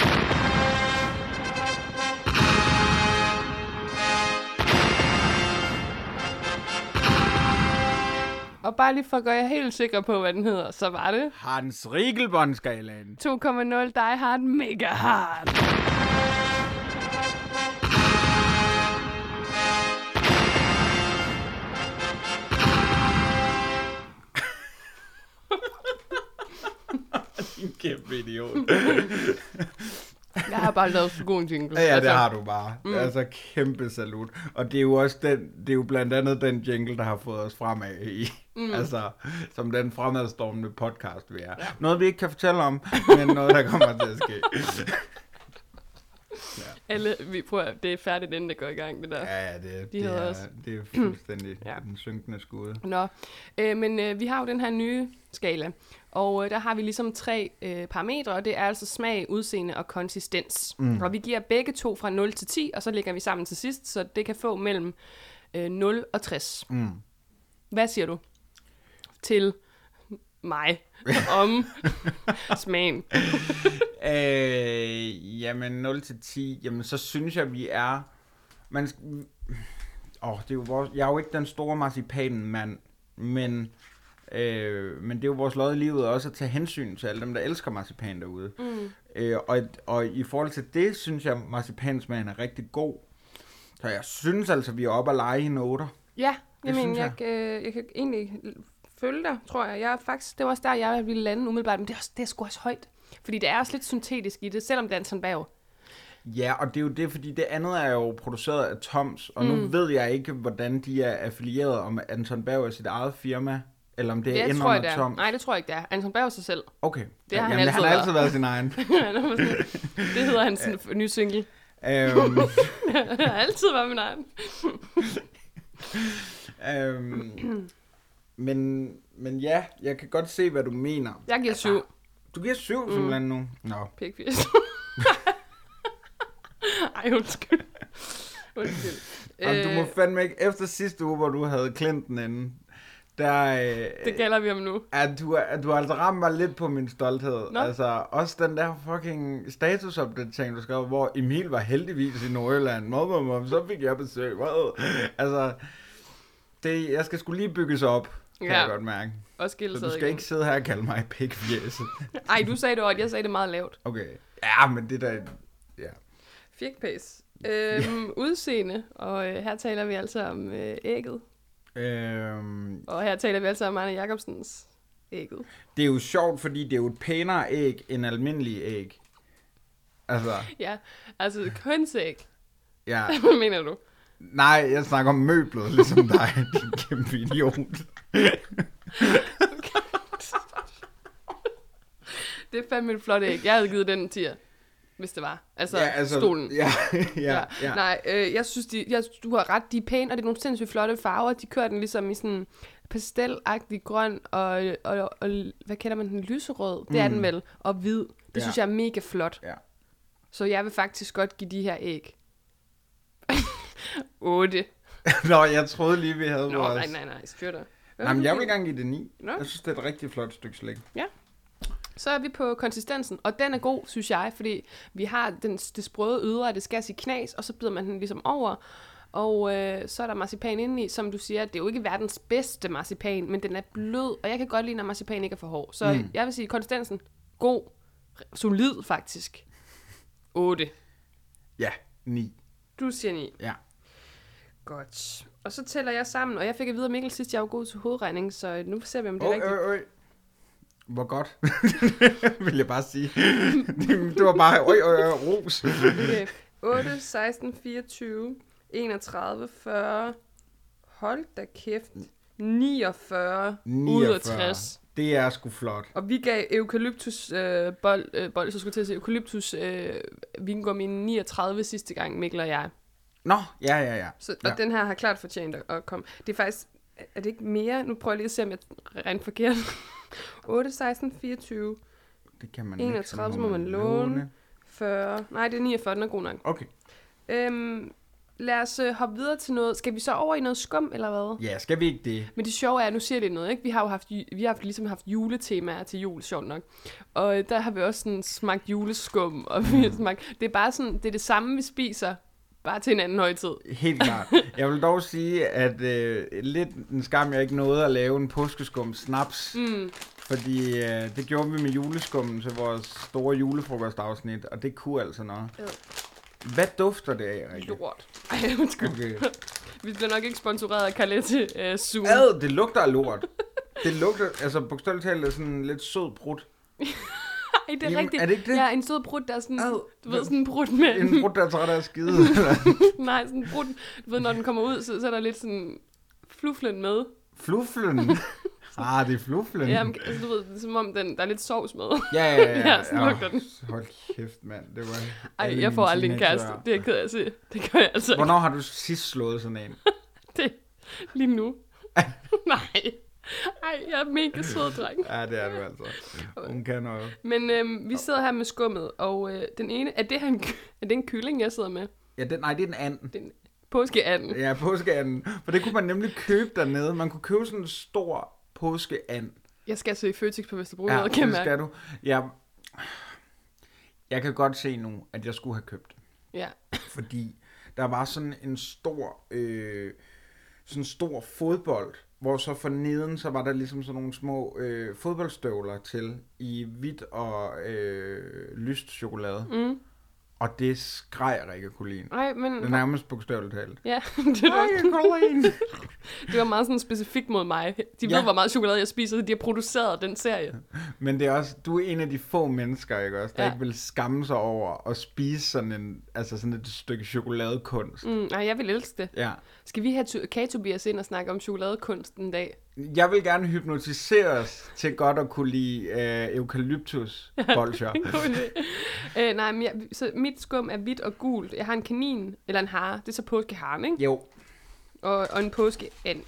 Og bare lige for at gøre jer helt sikre på, hvad den hedder, så var det Hans Riegelbånd-skalaen. 2,0 Die Hard Mega Hard. Kæmpe idiot. Jeg har bare lavet så god en jingle. Ja, ja, det Altså, har du bare. Mm. Altså kæmpe salut. Og det er jo også den, det er jo blandt andet den jingle, der har fået os fremad i. Mm. Altså, som den fremadstormende podcast, vi er. Ja. Noget, vi ikke kan fortælle om, men noget, der kommer til at ske. Alle, vi prøver, det er færdigt, inden det går i gang, det der. Ja, ja, det, De det, er, også- det er fuldstændig Ja. ja. den synkende skud. Nå, øh, men øh, vi har jo den her nye skala, og øh, der har vi ligesom tre øh, parametre, og det er altså smag, udseende og konsistens. Mm. Og vi giver begge to fra 0 til 10, og så lægger vi sammen til sidst, så det kan få mellem øh, 0 og 60. Mm. Hvad siger du til mig om smagen? Øh, jamen 0 til 10, jamen så synes jeg, vi er... Man, åh, det er jo vores, jeg er jo ikke den store marcipanmand, men, øh, men det er jo vores lod i livet også at tage hensyn til alle dem, der elsker marcipan derude. Mm. Øh, og, og i forhold til det, synes jeg, marcipansmagen er rigtig god. Så jeg synes altså, vi er oppe at lege i noter. Ja, Det jamen, jeg, jeg. jeg. Øh, jeg kan egentlig følge dig, tror jeg. jeg er faktisk, det var også der, jeg ville lande umiddelbart, men det er, også, det er sgu også højt. Fordi det er også lidt syntetisk i det, selvom det er en sådan bag. Ja, og det er jo det, fordi det andet er jo produceret af Toms, og nu Mm. ved jeg ikke, hvordan de er affilieret, om Anton Berg er sit eget firma, eller om det er Det tror jeg, det er. Nej, det tror jeg ikke, det er. Anton Berg er sig selv. Okay. Det har han Jamen, altid han har altid været. sin egen. Det hedder hans sådan, nye single. øhm, Jeg har altid været min egen. øhm, men, men ja, jeg kan godt se, hvad du mener. Jeg giver syv. Du giver syv mm. simpelthen nu. Nå. Pikfis. Ej, undskyld. Undskyld. Jamen, du må fandme ikke, efter sidste uge, hvor du havde Clinton inde, der, øh, det gælder vi om nu. at du, at du har altså ramt mig lidt på min stolthed. Nå. Altså, også den der fucking statusopdatering, du skrev, hvor Emil var heldigvis i Nordjylland. Mom, mom, mom, så fik jeg besøg. Wow. Altså, det, jeg skal skulle lige bygges op, kan Ja. jeg godt mærke. Og Så du skal ikke sidde her og kalde mig pikfjæs. Ej, du sagde det godt. Jeg sagde det meget lavt. Okay. Ja, men det der... Ja. Firkpæs. Øhm, udseende. Og øh, her taler vi altså om øh, ægget. Øhm, Og her taler vi altså om Arne Jacobsens ægget. det er jo sjovt, fordi det er jo et pænere æg end almindelige æg. Altså, Ja, altså kønsæg. ja. Hvad mener du? Nej, jeg snakker om møblet, ligesom dig, din kæmpe idiot. Det er fandme et flot æg. Jeg havde givet den en tier, hvis det var. Altså, ja, altså stolen. Ja, ja, ja. Nej, øh, jeg synes, de, jeg, du har ret, de er pæne, og det er nogle sindssygt flotte farver. De kører den ligesom i sådan pastelagtig grøn, og, og, og, hvad kalder man den, lyserød? Det er den vel, og hvid. Det Ja. synes jeg er mega flot. Ja. Så jeg vil faktisk godt give de her æg. 8. Nå, jeg troede lige, vi havde Nå, vores... nej, nej, nej, styrter. Nej, men jeg vil gerne give det 9. Nå. Jeg synes, det er et rigtig flot stykke slik. Så er vi på konsistensen, og den er god, synes jeg, fordi vi har den, det sprøde ydre, det skal i knas, og så bider man den ligesom over, og øh, så er der marcipan indeni, som du siger, det er jo ikke verdens bedste marcipan, men den er blød, og jeg kan godt lide, når marcipan ikke er for hård. Så mm. jeg vil sige, konsistensen, god, solid faktisk. 8. Ja, 9. Du siger 9. Ja. Godt. Og så tæller jeg sammen, og jeg fik at vide af Mikkel sidst, jeg var god til hovedregning, så nu ser vi, om det er Øj, rigtigt. øj, øj. Hvor godt, vil jeg bare sige. det, var bare, øj, øj, øj, ros. Okay. 8, 16, 24, 31, 40. Hold da kæft. 49, 49. ud af 60. Det er sgu flot. Og vi gav eukalyptus øh, bold, øh, bold, så skulle jeg til at sige, eukalyptus øh, vingummi 39 sidste gang, Mikkel og jeg. Nå, ja, ja, ja. Så, ja. og den her har klart fortjent at, at komme. Det er faktisk, er det ikke mere? Nu prøver jeg lige at se, om jeg regner forkert. 8, 16, 24, Det kan man 31, ikke. så må man låne. 40. Nej, det er 49, den er god nok. Okay. Øhm, lad os øh, hoppe videre til noget. Skal vi så over i noget skum, eller hvad? Ja, skal vi ikke det? Men det sjove er, nu siger lidt noget, ikke? Vi har jo haft, vi har haft, ligesom haft juletemaer til jul, sjovt nok. Og øh, der har vi også sådan smagt juleskum, og vi har smagt, det er bare sådan, det er det samme, vi spiser, bare til en anden højtid. Helt klart. Jeg vil dog sige, at øh, lidt en skam, jeg ikke nåede at lave en påskeskum snaps. Mm, Fordi øh, det gjorde vi med juleskummen til vores store julefrokostafsnit, og det kunne altså noget. Ad. Hvad dufter det af, Rikke? lort. Ej, undskyld. Okay. Vi bliver nok ikke sponsoreret af Carlette øh, Zoom. Ad, det lugter af lort. Det lugter, altså bogstaveligt talt, sådan lidt sød brud. Ej, det er Jamen, rigtigt. er det ikke det? Ja, en sød brud, der er sådan, Ad. du ved, sådan en brud med... En brud, der er træt af skide. Nej, sådan en brud, du ved, når den kommer ud, så, så er der lidt sådan fluflen med. Fluflen. Ah, det er fluflen. Ja, men, altså, du ved, som om den, der er lidt sovs med. ja, ja, ja. Ja, sådan lugter den. Hold kæft, mand. Det var Ej, jeg får aldrig en kæreste. Det er jeg ked af at se. Det gør jeg altså ikke. Hvornår har du sidst slået sådan en? Det lige nu. Nej. Ej, jeg er mega sød, dreng. Ja, det er du altså. Hun kan noget. Men øhm, vi sidder her med skummet, og øh, den ene... Er det, her en, er det en kylling, jeg sidder med? Ja, den, nej, det er den anden. Den påskeanden. Ja, påskeanden. For det kunne man nemlig købe dernede. Man kunne købe sådan en stor påskeand. Jeg skal altså i Føtex på Vesterbro, Ja, ja, kan det skal du. Ja. Jeg kan godt se nu, at jeg skulle have købt det. Ja. Fordi der var sådan en stor, øh, sådan en stor fodbold, hvor så for neden, så var der ligesom sådan nogle små øh, fodboldstøvler til i hvidt og øh, lyst chokolade. Mm. Og det skreg Rikke Colin. Nej, men... Det er nærmest bogstaveligt talt. Ja, det var, Rikke Colin! det var meget sådan specifikt mod mig. De ved, Ja. hvor meget chokolade jeg spiser, så de har produceret den serie. Men det er også, du er en af de få mennesker, ikke også, der Ja. ikke vil skamme sig over at spise sådan, en, altså sådan et stykke chokoladekunst. Mm, nej, jeg vil elske det. Ja. Skal vi have to- Kage Tobias ind og snakke om chokoladekunst en dag? Jeg vil gerne hypnotiseres til godt at kunne lide øh, eukalyptus bolcher. Øh, nej, men jeg, så mit skum er hvidt og gult. Jeg har en kanin, eller en hare. Det er så påskeharen, ikke? jo. Og, og en påskeand.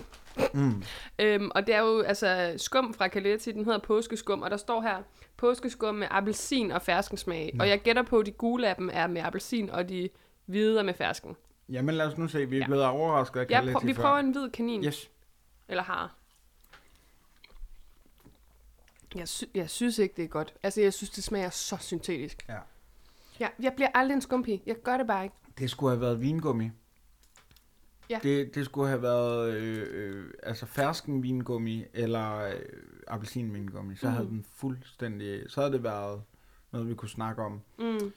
Mm. Øhm, og det er jo altså skum fra Caletti, den hedder påskeskum, og der står her, påskeskum med appelsin og ferskensmag. Og jeg gætter på, at de gule af dem er med appelsin, og de hvide er med fersken. Jamen lad os nu se, vi er Ja. blevet overrasket af Jeg Carletti prø- vi før. prøver en hvid kanin, yes. Yes. eller har. Jeg, sy- jeg synes ikke, det er godt. Altså, jeg synes, det smager så syntetisk. Ja. Ja, jeg bliver aldrig en skumpi. Jeg gør det bare ikke. Det skulle have været vingummi. Ja. Det, det skulle have været øh, øh, altså fersken vingummi eller øh, appelsinvingummi. Så Mm. havde den fuldstændig... Så havde det været noget, vi kunne snakke om. Mm.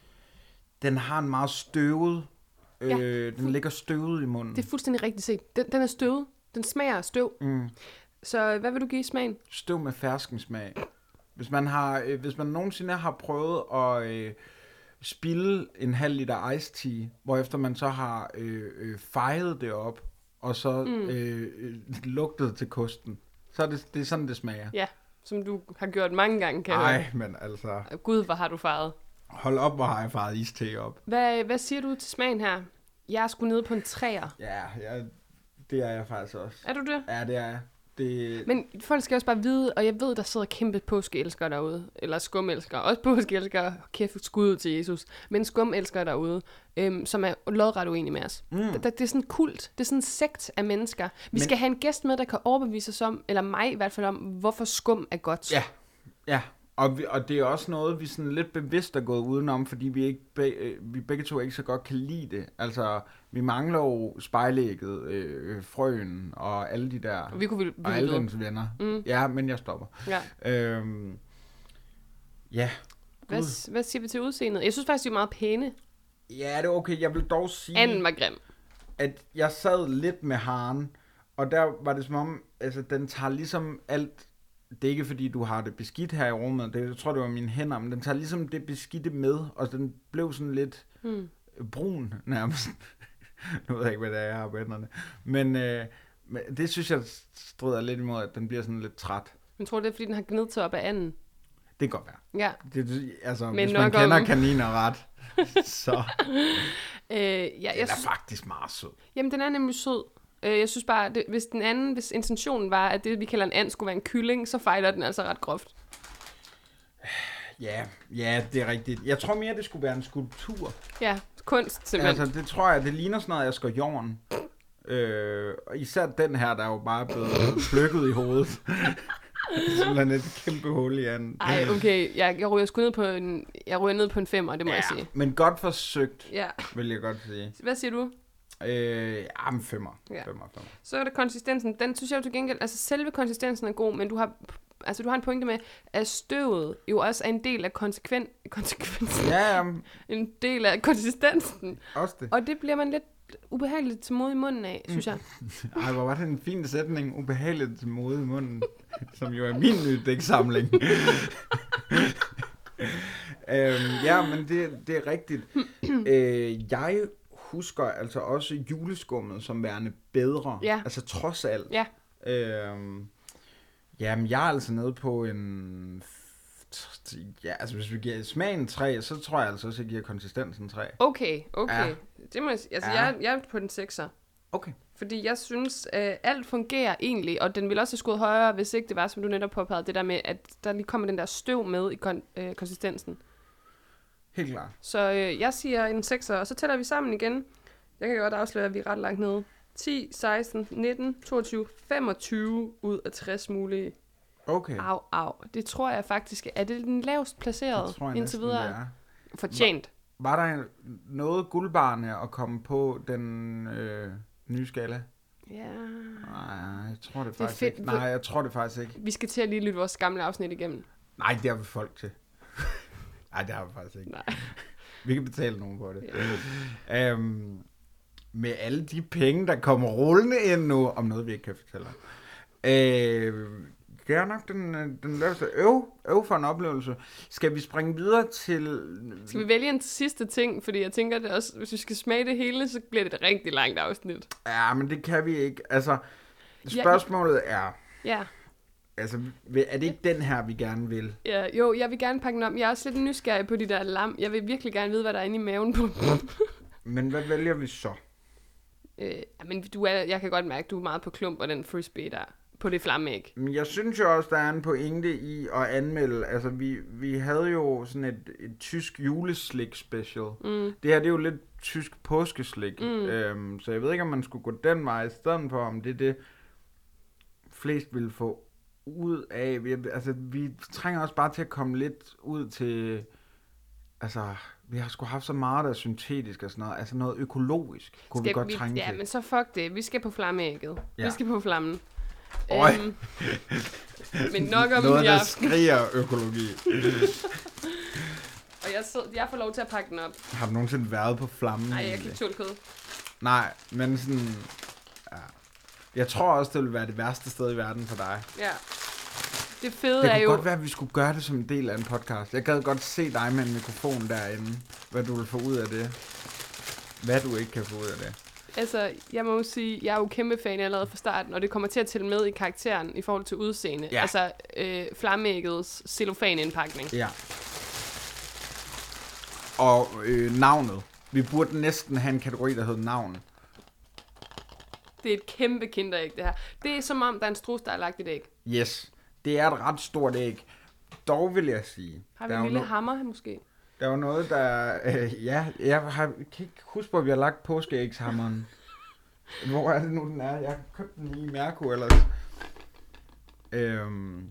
Den har en meget støvet... Øh, Ja. Den ligger støvet i munden. Det er fuldstændig rigtigt set. Den, den er støvet. Den smager af støv. Mm. Så hvad vil du give smagen? Støv med ferskensmag. Hvis man, har, øh, hvis man nogensinde har prøvet at øh, spille en halv liter iced tea, hvorefter man så har øh, øh, fejet det op, og så mm. øh, øh, lugtet til kosten, så er det, det er sådan, det smager. Ja, som du har gjort mange gange, kan Nej, men altså, Gud, hvor har du faret. hold op, hvor har jeg faret iste op. Hvad, hvad siger du til smagen her? Jeg er sgu nede på en træer. Ja, jeg, det er jeg faktisk også. Er du det? Ja, det er jeg. Det, Men folk skal også bare vide, og jeg ved, der sidder kæmpe påskeelskere derude, eller skumelskere, også påskeelskere, kæft skud til Jesus, men skumelskere derude, øhm, som er lodret uenige med os. Mm. Det, det er sådan en kult, det er sådan en sekt af mennesker. Vi men... Men- skal have en gæst med, der kan overbevise os om, eller mig i hvert fald om, hvorfor skum er godt. Ja, ja. Og, vi, og det er også noget, vi sådan lidt bevidst er gået udenom, fordi vi, ikke be, øh, vi begge to ikke så godt kan lide det. Altså, vi mangler jo spejlægget, øh, frøen og alle de der, vi kunne vi, vi og alle dens venner. Mm. Ja, men jeg stopper. Ja. Øhm, ja, Hvad, Gud. hvad siger vi til udseendet? Jeg synes faktisk, de er meget pæne. ja, det er okay. Jeg vil dog sige, Anden var grim. at jeg sad lidt med haren, og der var det som om, altså den tager ligesom alt, det er ikke fordi du har det beskidt her i rummet, det, jeg tror det var mine hænder, men den tager ligesom det beskidte med, og den blev sådan lidt Hmm. brun nærmest. nu ved jeg ikke, hvad det er, jeg har på hænderne. Men, øh, men det synes jeg strider lidt imod, at den bliver sådan lidt træt. Men tror det er, fordi den har gnidt sig op af anden? Det kan godt være. Ja. Det, altså, Men hvis man kender om- kaniner ret, så Øh, ja, den jeg, er synes- faktisk meget sød. Jamen, den er nemlig sød. Øh, jeg synes bare, det, hvis den anden, hvis intentionen var, at det, vi kalder en and, skulle være en kylling, så fejler den altså ret groft. Ja, ja, det er rigtigt. Jeg tror mere, det skulle være en skulptur. Ja, kunst simpelthen. Altså, det tror jeg, det ligner sådan noget, jeg skal jorden. Øh, og især den her, der er jo bare blevet plukket i hovedet. Simpelthen et kæmpe hul i anden. Ej, okay, jeg, jeg ryger sgu ned på en, jeg ryger ned på en femmer, det må ja. jeg sige. men godt forsøgt, Ja. vil jeg godt sige. Hvad siger du? Øh, ja, men femmer. Ja. Femmer, femmer. Så er der konsistensen. Den synes jeg til gengæld, altså selve konsistensen er god, men du har, altså du har en pointe med, at støvet jo også er en del af konsekven, konsekvensen, Ja, en del af konsistensen. også det. Og det bliver man lidt ubehageligt til mod i munden af, synes jeg. Ej, hvor var det en fin sætning. Ubehageligt til mode i munden. som jo er min nye dæksamling. øhm, ja, men det, det er rigtigt. øh, jeg husker altså også juleskummet som værende bedre. Ja. Altså trods alt. Ja. Øhm, jamen, jeg er altså nede på en... Ja, altså hvis vi giver smagen 3, så tror jeg altså også, at jeg giver konsistensen 3. Okay, okay. Ja. Det må jeg, altså, ja. jeg, jeg er på den 6'er. Okay. Fordi jeg synes, øh, alt fungerer egentlig, og den ville også have skudt højere, hvis ikke det var, som du netop påpegede, det der med, at der lige kommer den der støv med i kon- øh, konsistensen. Helt klart. Så øh, jeg siger en 6'er, og så tæller vi sammen igen. Jeg kan godt afsløre, at vi er ret langt nede. 10, 16, 19, 22, 25 ud af 60 mulige. Okay. Au, au. Det tror jeg faktisk, er det den lavest placerede Det tror jeg indtil videre? det er. Fortjent. Var der noget guldbarne at komme på den øh, nye skala? Ja. Nej, jeg tror det Det faktisk fedt. ikke. Nej, jeg tror det faktisk ikke. Vi skal til at lige lytte vores gamle afsnit igennem. Nej, det har vi folk til. Nej, det har vi faktisk ikke. Nej. Vi kan betale nogen for det. Ja. Øhm, med alle de penge, der kommer rullende ind nu, om noget, vi ikke kan fortælle om. Øh, det er nok den, øh, den laveste øv, øv for en oplevelse. Skal vi springe videre til... Skal vi vælge en sidste ting? Fordi jeg tænker, det også, hvis vi skal smage det hele, så bliver det et rigtig langt afsnit. Ja, men det kan vi ikke. Altså, spørgsmålet er... Ja. Altså, er det ikke den her, vi gerne vil? ja. Jo, jeg vil gerne pakke den om. Jeg er også lidt nysgerrig på de der lam. Jeg vil virkelig gerne vide, hvad der er inde i maven på dem. Men hvad vælger vi så? Øh, men du er, jeg kan godt mærke, at du er meget på klump og den frisbee der. På det flammeæg. Men jeg synes jo også, der er en pointe i at anmelde. Altså, vi, vi havde jo sådan et, et tysk juleslik special. Mm. Det her, det er jo lidt tysk påskeslik. Mm. Øhm, så jeg ved ikke, om man skulle gå den vej i stedet for, om det er det, flest ville få ud af. Vi, altså, vi trænger også bare til at komme lidt ud til... Altså, vi har sgu haft så meget, der er syntetisk og sådan noget. Altså noget økologisk kunne vi Skal godt trænge Ja, til. men så fuck det. Vi skal på flammeægget. Ja. Vi skal på flammen. Øj. Øhm, men nok om Noget, i der aften. skriger økologi. Og jeg, sidder, jeg får lov til at pakke den op. har du nogensinde været på flammen? Nej, jeg kan ikke tåle kød. Nej, men sådan... Ja. Jeg tror også, det vil være det værste sted i verden for dig. Ja. Det fede Det er kunne jo... godt være, at vi skulle gøre det som en del af en podcast. Jeg gad godt se dig med en mikrofon derinde. Hvad du vil få ud af det. Hvad du ikke kan få ud af det. Altså, jeg må jo sige, jeg er jo kæmpe fan allerede fra starten, og det kommer til at tælle med i karakteren i forhold til udseende. Ja. Altså, øh, flammeæggets cellofanindpakning. Ja. Og øh, navnet. Vi burde næsten have en kategori, der hedder navn. Det er et kæmpe kinderæg, det her. Det er som om, der er en strus, der har lagt et æg. Yes. Det er et ret stort æg. Dog vil jeg sige. Har vi der en lille no- hammer måske? Der er jo noget, der... Øh, ja, jeg har, kan ikke huske at vi har lagt påskeægshammeren. Hvor er det nu, den er? Jeg har købt den i Mærko ellers. Øhm,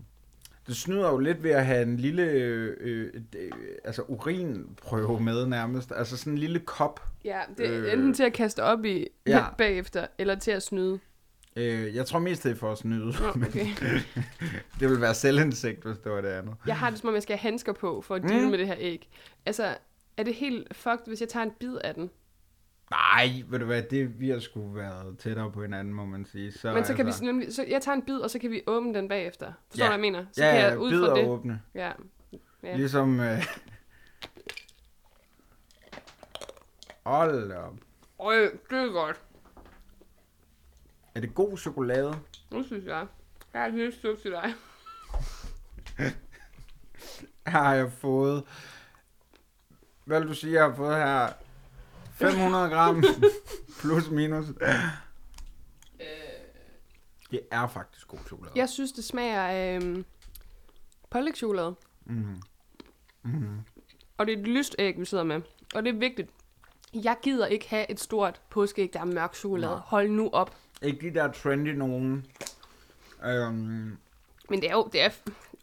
det snyder jo lidt ved at have en lille øh, øh, øh, altså urinprøve med nærmest. Altså sådan en lille kop. Ja, det er Øh. enten til at kaste op i ja. bagefter, eller til at snyde. Øh, jeg tror mest, det er for at snyde. Nå, okay. det vil være selvindsigt, hvis det var det andet. Jeg har det som om, jeg skal have handsker på, for at deale Mm. med det her æg. Altså, er det helt fucked, hvis jeg tager en bid af den? Nej, ved du hvad, det, vi har sgu været tættere på hinanden, må man sige. Så, Men så kan altså, vi så jeg tager en bid, og så kan vi åbne den bagefter. Forstår Ja. du, hvad jeg mener? Så ja, kan jeg ud bid fra og det. åbne. Ja. Ja. Ligesom... Øh... Hold op. Øj, det er godt. Er det god chokolade? Nu synes jeg. Jeg har et lille stykke til dig. Her har jeg fået... Hvad vil du sige, jeg har fået her? 500 gram plus minus. Det er faktisk god chokolade. Jeg synes, det smager af øhm, pålægtschokolade. Mm. Mm. Og det er et lyst æg, vi sidder med. Og det er vigtigt. Jeg gider ikke have et stort påskeæg, der er mørk chokolade. Nej. Hold nu op. Ikke de der trendy nogen. Øhm, Men det er jo, det er,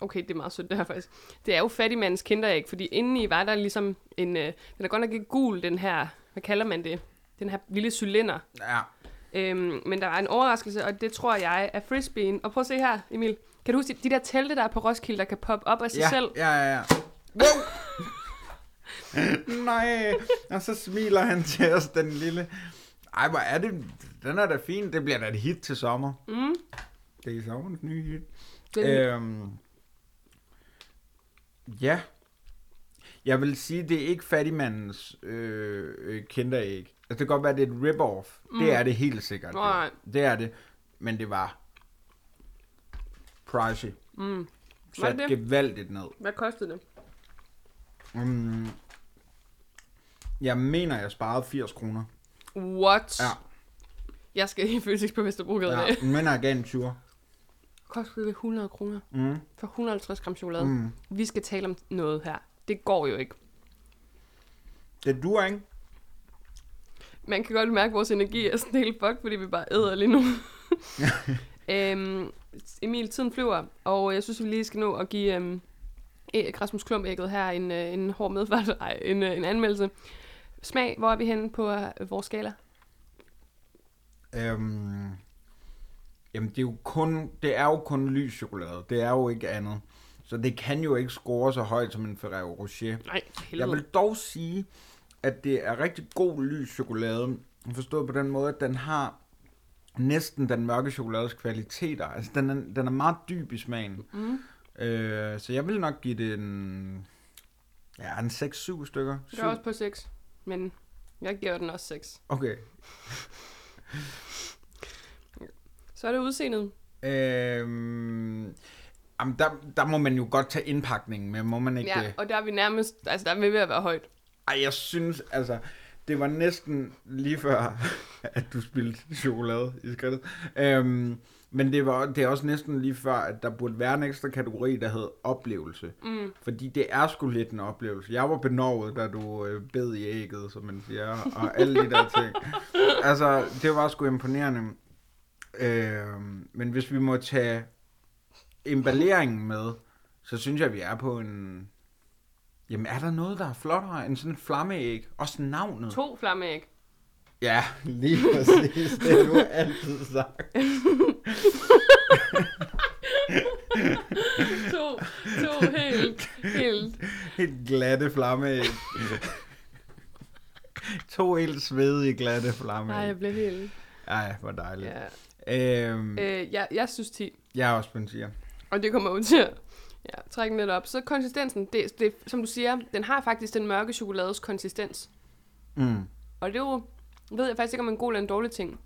okay, det er meget sødt det her faktisk. Det er jo fattigmandens kinderæg, fordi indeni var der ligesom en, øh, den er godt nok ikke gul, den her, hvad kalder man det? Den her lille cylinder. ja. Øhm, men der var en overraskelse, og det tror jeg er frisbeen. Og prøv at se her, Emil. Kan du huske de, de der telte, der er på Roskilde, der kan poppe op af sig Ja, selv? ja, ja, ja. Nej, og så smiler han til os, den lille. Ej, hvor er det, den er da fin. Det bliver da et hit til sommer. Mm. Det er sommerens nye hit. Den, Øhm, ja. Jeg vil sige, det er ikke fattigmandens øh, øh, kinderæg. Altså, det kan godt være, det er et rip-off. Mm. Det er det helt sikkert. Nej. Det er det. Men det var pricey. mm. Var Sat det det? gevaldigt ned. Hvad kostede det? Mm, jeg mener, jeg sparede 80 kroner. What? Ja. Jeg skal i Føtex på Vesterbrogade. Ja, Ja. jeg mener, jeg gav en 20. Kostede det 100 kroner Mm. for 150 gram chokolade. Mm. Vi skal tale om noget her. Det går jo ikke. Det duer, ikke? Man kan godt mærke, at vores energi er sådan helt fucked, fordi vi bare æder lige nu. øhm, Emil, tiden flyver, og jeg synes, vi lige skal nå at give øhm, Rasmus Klumpægget her en, øh, en hård medfart, ej, en, øh, en anmeldelse. Smag, hvor er vi henne på øh, vores skala? Øhm, jamen, det er, jo kun, det er jo kun lys chokolade. Det er jo ikke andet. Så det kan jo ikke score så højt som en Ferrero Rocher. Nej, for Jeg helvede. vil dog sige, at det er rigtig god lys chokolade. Forstået på den måde, at den har næsten den mørke chokolades kvaliteter. Altså, den er, den er meget dyb i smagen. Mm. Øh, så jeg vil nok give det en... Ja, en 6-7 stykker. Jeg er også på 6, men jeg giver den også 6. Okay. Så er det udseendet. Øhm, jamen, der, der må man jo godt tage indpakningen med, må man ikke Ja, det? og der er vi nærmest, altså der er vi ved at være højt. Ej, jeg synes, altså, det var næsten lige før, at du spildte chokolade i skridtet. Øhm, men det, var, det er også næsten lige før, at der burde være en ekstra kategori, der hed oplevelse. Mm. Fordi det er sgu lidt en oplevelse. Jeg var benovet, da du øh, bed i ægget, som man siger, og alle de der ting. Altså, det var sgu imponerende. Øh, men hvis vi må tage emballeringen med, så synes jeg, vi er på en... Jamen, er der noget, der er flottere end sådan en flammeæg? Også navnet. To flammeæg. Ja, lige præcis. Det har du altid sagt. to, to helt, helt. Helt glatte flammeæg. to helt svedige glatte flammeæg. Nej, jeg blev helt... Ej, hvor dejligt. Ja. Øhm, Øh, jeg, jeg synes 10, jeg er også på en siger. og det kommer ud til at ja, trække lidt op. Så konsistensen, det, det, som du siger, den har faktisk den mørke chokolades konsistens. Mm. Og det er jo, ved jeg faktisk ikke, om en god eller en dårlig ting.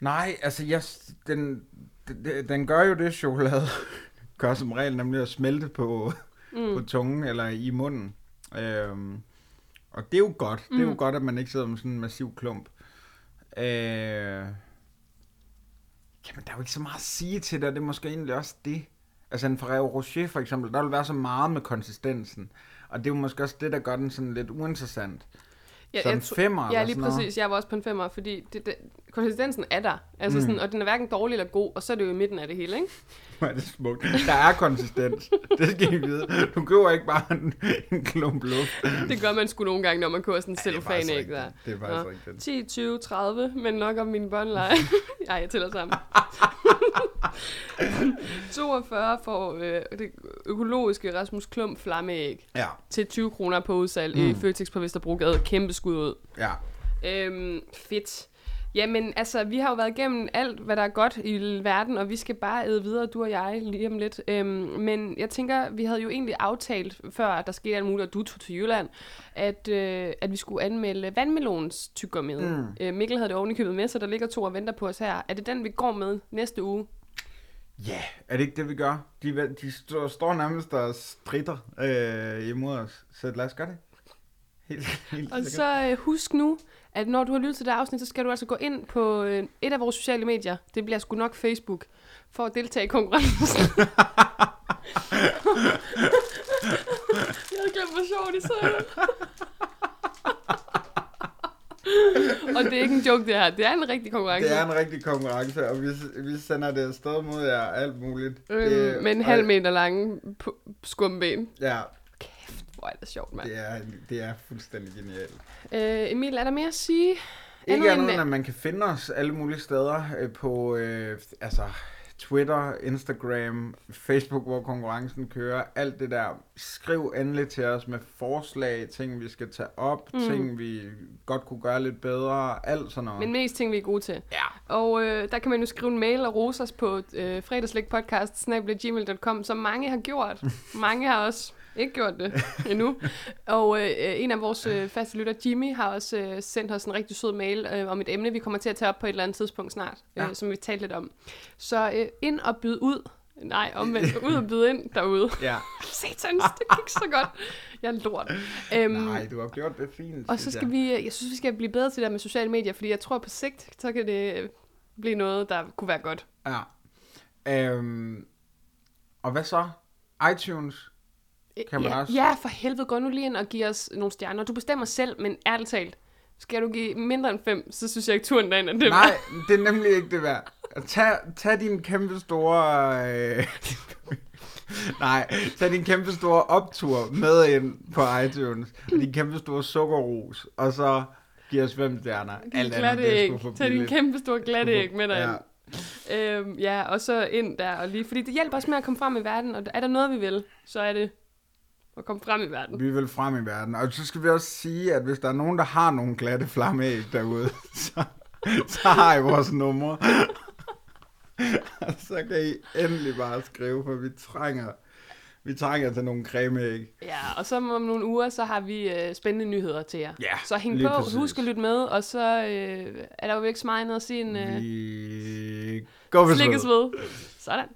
Nej, altså, jeg, den, den, den gør jo det, chokolade gør som regel, nemlig at smelte på, mm. på tungen eller i munden. Øhm, og det er jo godt. Mm. Det er jo godt, at man ikke sidder med sådan en massiv klump. Øh, jamen, der er jo ikke så meget at sige til det, og det er måske egentlig også det. Altså en Ferrero Rocher for eksempel, der vil være så meget med konsistensen. Og det er jo måske også det, der gør den sådan lidt uinteressant. Ja, en tro- femmer Ja, lige sådan noget? præcis. Jeg var også på en femmer, fordi det, det, konsistensen er der. Altså Mm. sådan, og den er hverken dårlig eller god, og så er det jo i midten af det hele, ikke? Er det smukt. Der er konsistens. Det skal I vide. Du køber ikke bare en, en klump luft. Det gør man sgu nogle gange, når man køber sådan en er cellofan-æg rigtigt. der. Det er faktisk rigtigt. 10, 20, 30, men nok om mine båndleje. Ej, jeg tæller sammen. 42 for øh, det økologiske Rasmus Klump flammeæg Ja, til 20 kroner på udsalg mm. i Føtex på Vesterbrogade. Kæmpe skud ud. ja. Øhm, fedt. Jamen, altså, vi har jo været igennem alt, hvad der er godt i verden, og vi skal bare æde videre, du og jeg, lige om lidt. Øhm, men jeg tænker, vi havde jo egentlig aftalt, før der skete alt muligt, og du tog til Jylland, at, øh, at vi skulle anmelde vandmelons tyggegummiet. Mm. Øh, Mikkel havde det ovenikøbet med, så der ligger to og venter på os her. Er det den, vi går med næste uge? Ja, er det ikke det, vi gør? De, de står, står nærmest og stritter øh, imod os. Så lad os gøre det. Helt, helt Og sikkert. så øh, husk nu, at når du har lyttet til det afsnit, så skal du altså gå ind på øh, et af vores sociale medier. Det bliver sgu nok Facebook, for at deltage i konkurrencen. Jeg havde glemt, hvor sjovt I det. Og det er ikke en joke, det her. Det er en rigtig konkurrence. Det er en rigtig konkurrence, og vi, vi sender det afsted mod jer alt muligt. øhm, det, med en halv meter lange skumben. Ja, hvor er det sjovt, mand. det er, det er fuldstændig genialt. Øh, Emil, er der mere at sige? Ikke Andet andet end- at man kan finde os alle mulige steder øh, på øh, altså, Twitter, Instagram, Facebook, hvor konkurrencen kører. Alt det der. Skriv endelig til os med forslag, ting vi skal tage op, mm. ting vi godt kunne gøre lidt bedre, alt sådan noget. Men mest ting, vi er gode til. Ja. Og øh, der kan man jo skrive en mail og rose os på øh, fredagslægpodcast som mange har gjort. mange har også ikke gjort det endnu. Og øh, en af vores øh, faste lytter, Jimmy, har også øh, sendt os en rigtig sød mail øh, om et emne, vi kommer til at tage op på et eller andet tidspunkt snart, øh, Ja. som vi talte lidt om. Så øh, ind og byd ud. Nej, omvendt. ud og byde ind derude. Ja. Satans, det gik så godt. Jeg er lort. Øhm, Nej, du har gjort det fint. og så skal jeg. vi, jeg synes, vi skal blive bedre til det der med sociale medier, fordi jeg tror på sigt, så kan det øh, blive noget, der kunne være godt. Ja. Øhm, og hvad så? iTunes? Kan man ja, også- ja, for helvede, gå nu lige ind og give os nogle stjerner. Du bestemmer selv, men ærligt talt, skal du give mindre end fem, så synes jeg ikke turen derind er det Nej, værd. det er nemlig ikke det værd. Tag, tag din kæmpe store... Øh, nej, tag din kæmpe store optur med ind på iTunes. Og din kæmpe store sukkerros. Og så giv os fem stjerner. Alt andet, det er Tag din kæmpe store glatte æg med dig. Ja. Ja. Øhm, ja, og så ind der og lige, fordi det hjælper os med at komme frem i verden, og er der noget, vi vil, så er det at komme frem i verden. Vi vil frem i verden. Og så skal vi også sige, at hvis der er nogen, der har nogle glatte flammeæg derude, så, så har I vores numre. Og så kan I endelig bare skrive, for vi trænger, vi trænger til nogle cremeæg. Ja, og så om nogle uger, så har vi øh, spændende nyheder til jer. Ja, så hæng på, præcis. husk at lytte med, og så øh, er der jo ikke så meget andet at sige end øh, Vi slikkes ved. Sådan.